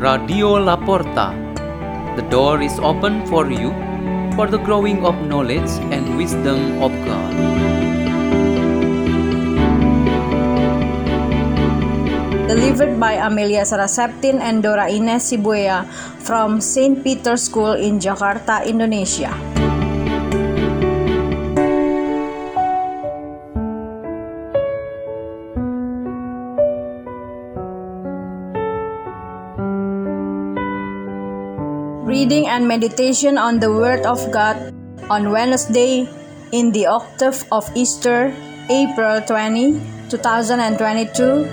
Radio Laporta. The door is open for you for the growing of knowledge and wisdom of God. delivered by Amelia Saraseptin and Dora Ines Sibuya from St. Peter's School in Jakarta, Indonesia. And meditation on the Word of God on Wednesday in the octave of Easter, April 20, 2022.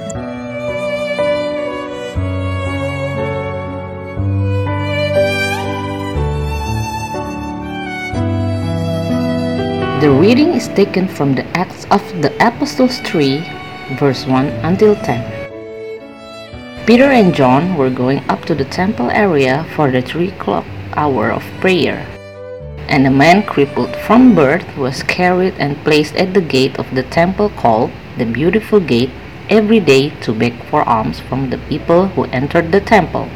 The reading is taken from the Acts of the Apostles 3, verse 1 until 10. Peter and John were going up to the temple area for the three o'clock hour of prayer. And a man crippled from birth was carried and placed at the gate of the temple called the Beautiful Gate every day to beg for alms from the people who entered the temple.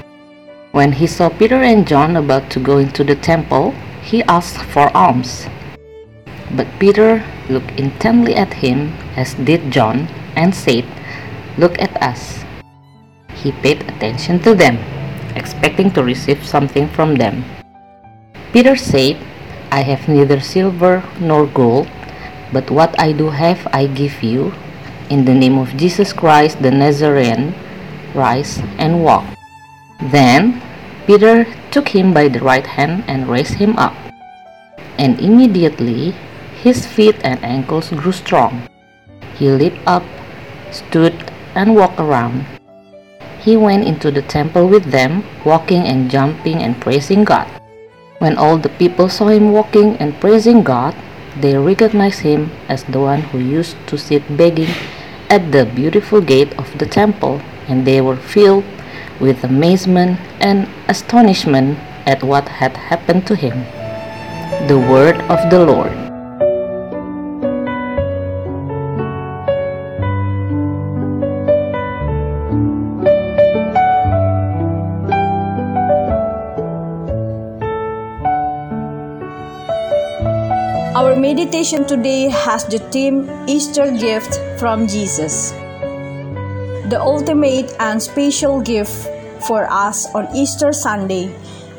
When he saw Peter and John about to go into the temple, he asked for alms. But Peter looked intently at him, as did John, and said, Look at us. He paid attention to them, expecting to receive something from them. Peter said, I have neither silver nor gold, but what I do have I give you. In the name of Jesus Christ the Nazarene, rise and walk. Then Peter took him by the right hand and raised him up. And immediately his feet and ankles grew strong. He leaped up, stood, and walked around. He went into the temple with them, walking and jumping and praising God. When all the people saw him walking and praising God, they recognized him as the one who used to sit begging at the beautiful gate of the temple, and they were filled with amazement and astonishment at what had happened to him. The word of the Lord. Our meditation today has the theme Easter gift from Jesus. The ultimate and special gift for us on Easter Sunday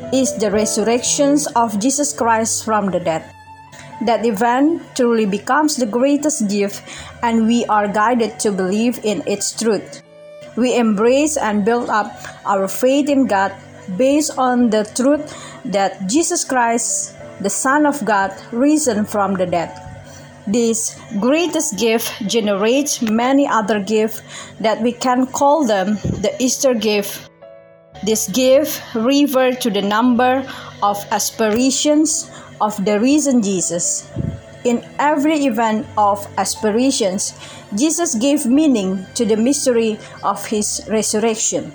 is the resurrections of Jesus Christ from the dead. That event truly becomes the greatest gift, and we are guided to believe in its truth. We embrace and build up our faith in God based on the truth that Jesus Christ, the Son of God, risen from the dead. This greatest gift generates many other gifts that we can call them the Easter gift. This gift refer to the number of aspirations of the risen Jesus. In every event of aspirations, Jesus gave meaning to the mystery of his resurrection.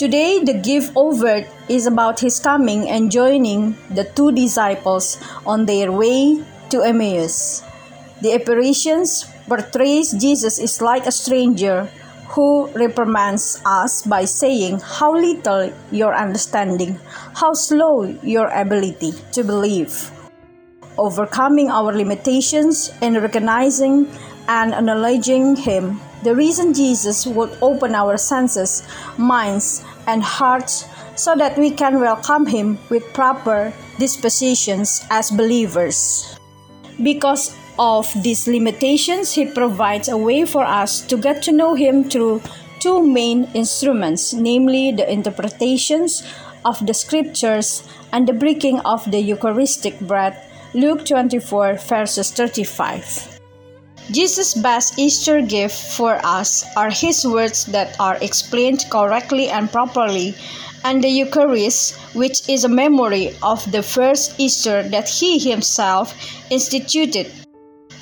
Today, the gift over is about his coming and joining the two disciples on their way to Emmaus. The apparitions portrays Jesus is like a stranger who reprimands us by saying how little your understanding, how slow your ability to believe. Overcoming our limitations and recognizing and acknowledging Him, the reason Jesus would open our senses, minds, and hearts so that we can welcome Him with proper dispositions as believers. Because of these limitations, He provides a way for us to get to know Him through two main instruments, namely the interpretations of the scriptures and the breaking of the Eucharistic bread. Luke 24, verses 35. Jesus' best Easter gift for us are His words that are explained correctly and properly, and the Eucharist, which is a memory of the first Easter that He Himself instituted.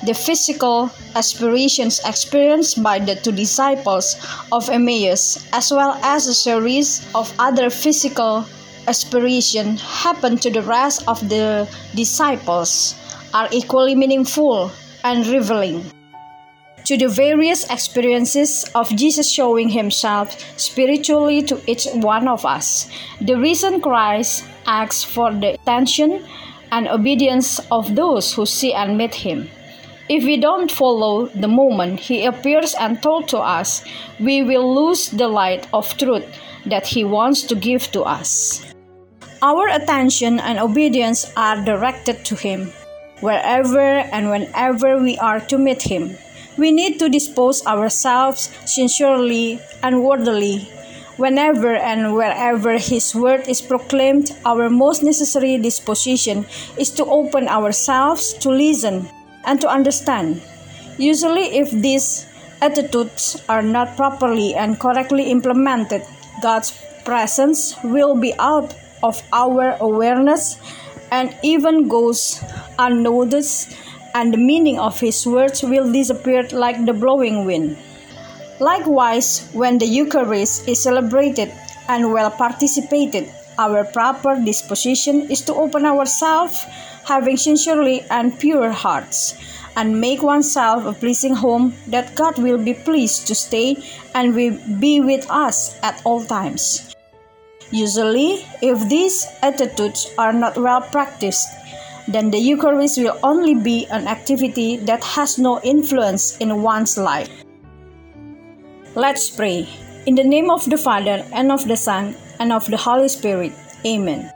The physical aspirations experienced by the two disciples of Emmaus, as well as a series of other physical aspirations happened to the rest of the disciples, are equally meaningful and revealing. To the various experiences of Jesus showing himself spiritually to each one of us. The risen Christ asks for the attention and obedience of those who see and meet him. If we don't follow the moment he appears and told to us, we will lose the light of truth that he wants to give to us. Our attention and obedience are directed to him wherever and whenever we are to meet him. We need to dispose ourselves sincerely and worthily. Whenever and wherever His word is proclaimed, our most necessary disposition is to open ourselves to listen and to understand. Usually, if these attitudes are not properly and correctly implemented, God's presence will be out of our awareness and even goes unnoticed and the meaning of his words will disappear like the blowing wind. Likewise, when the Eucharist is celebrated and well participated, our proper disposition is to open ourselves, having sincerely and pure hearts, and make oneself a pleasing home that God will be pleased to stay and will be with us at all times. Usually, if these attitudes are not well practiced, then the Eucharist will only be an activity that has no influence in one's life. Let's pray. In the name of the Father, and of the Son, and of the Holy Spirit. Amen.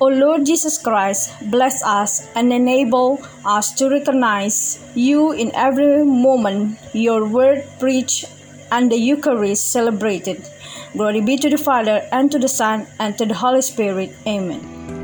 O Lord Jesus Christ, bless us and enable us to recognize you in every moment, your word preached and the Eucharist celebrated. Glory be to the Father, and to the Son, and to the Holy Spirit. Amen.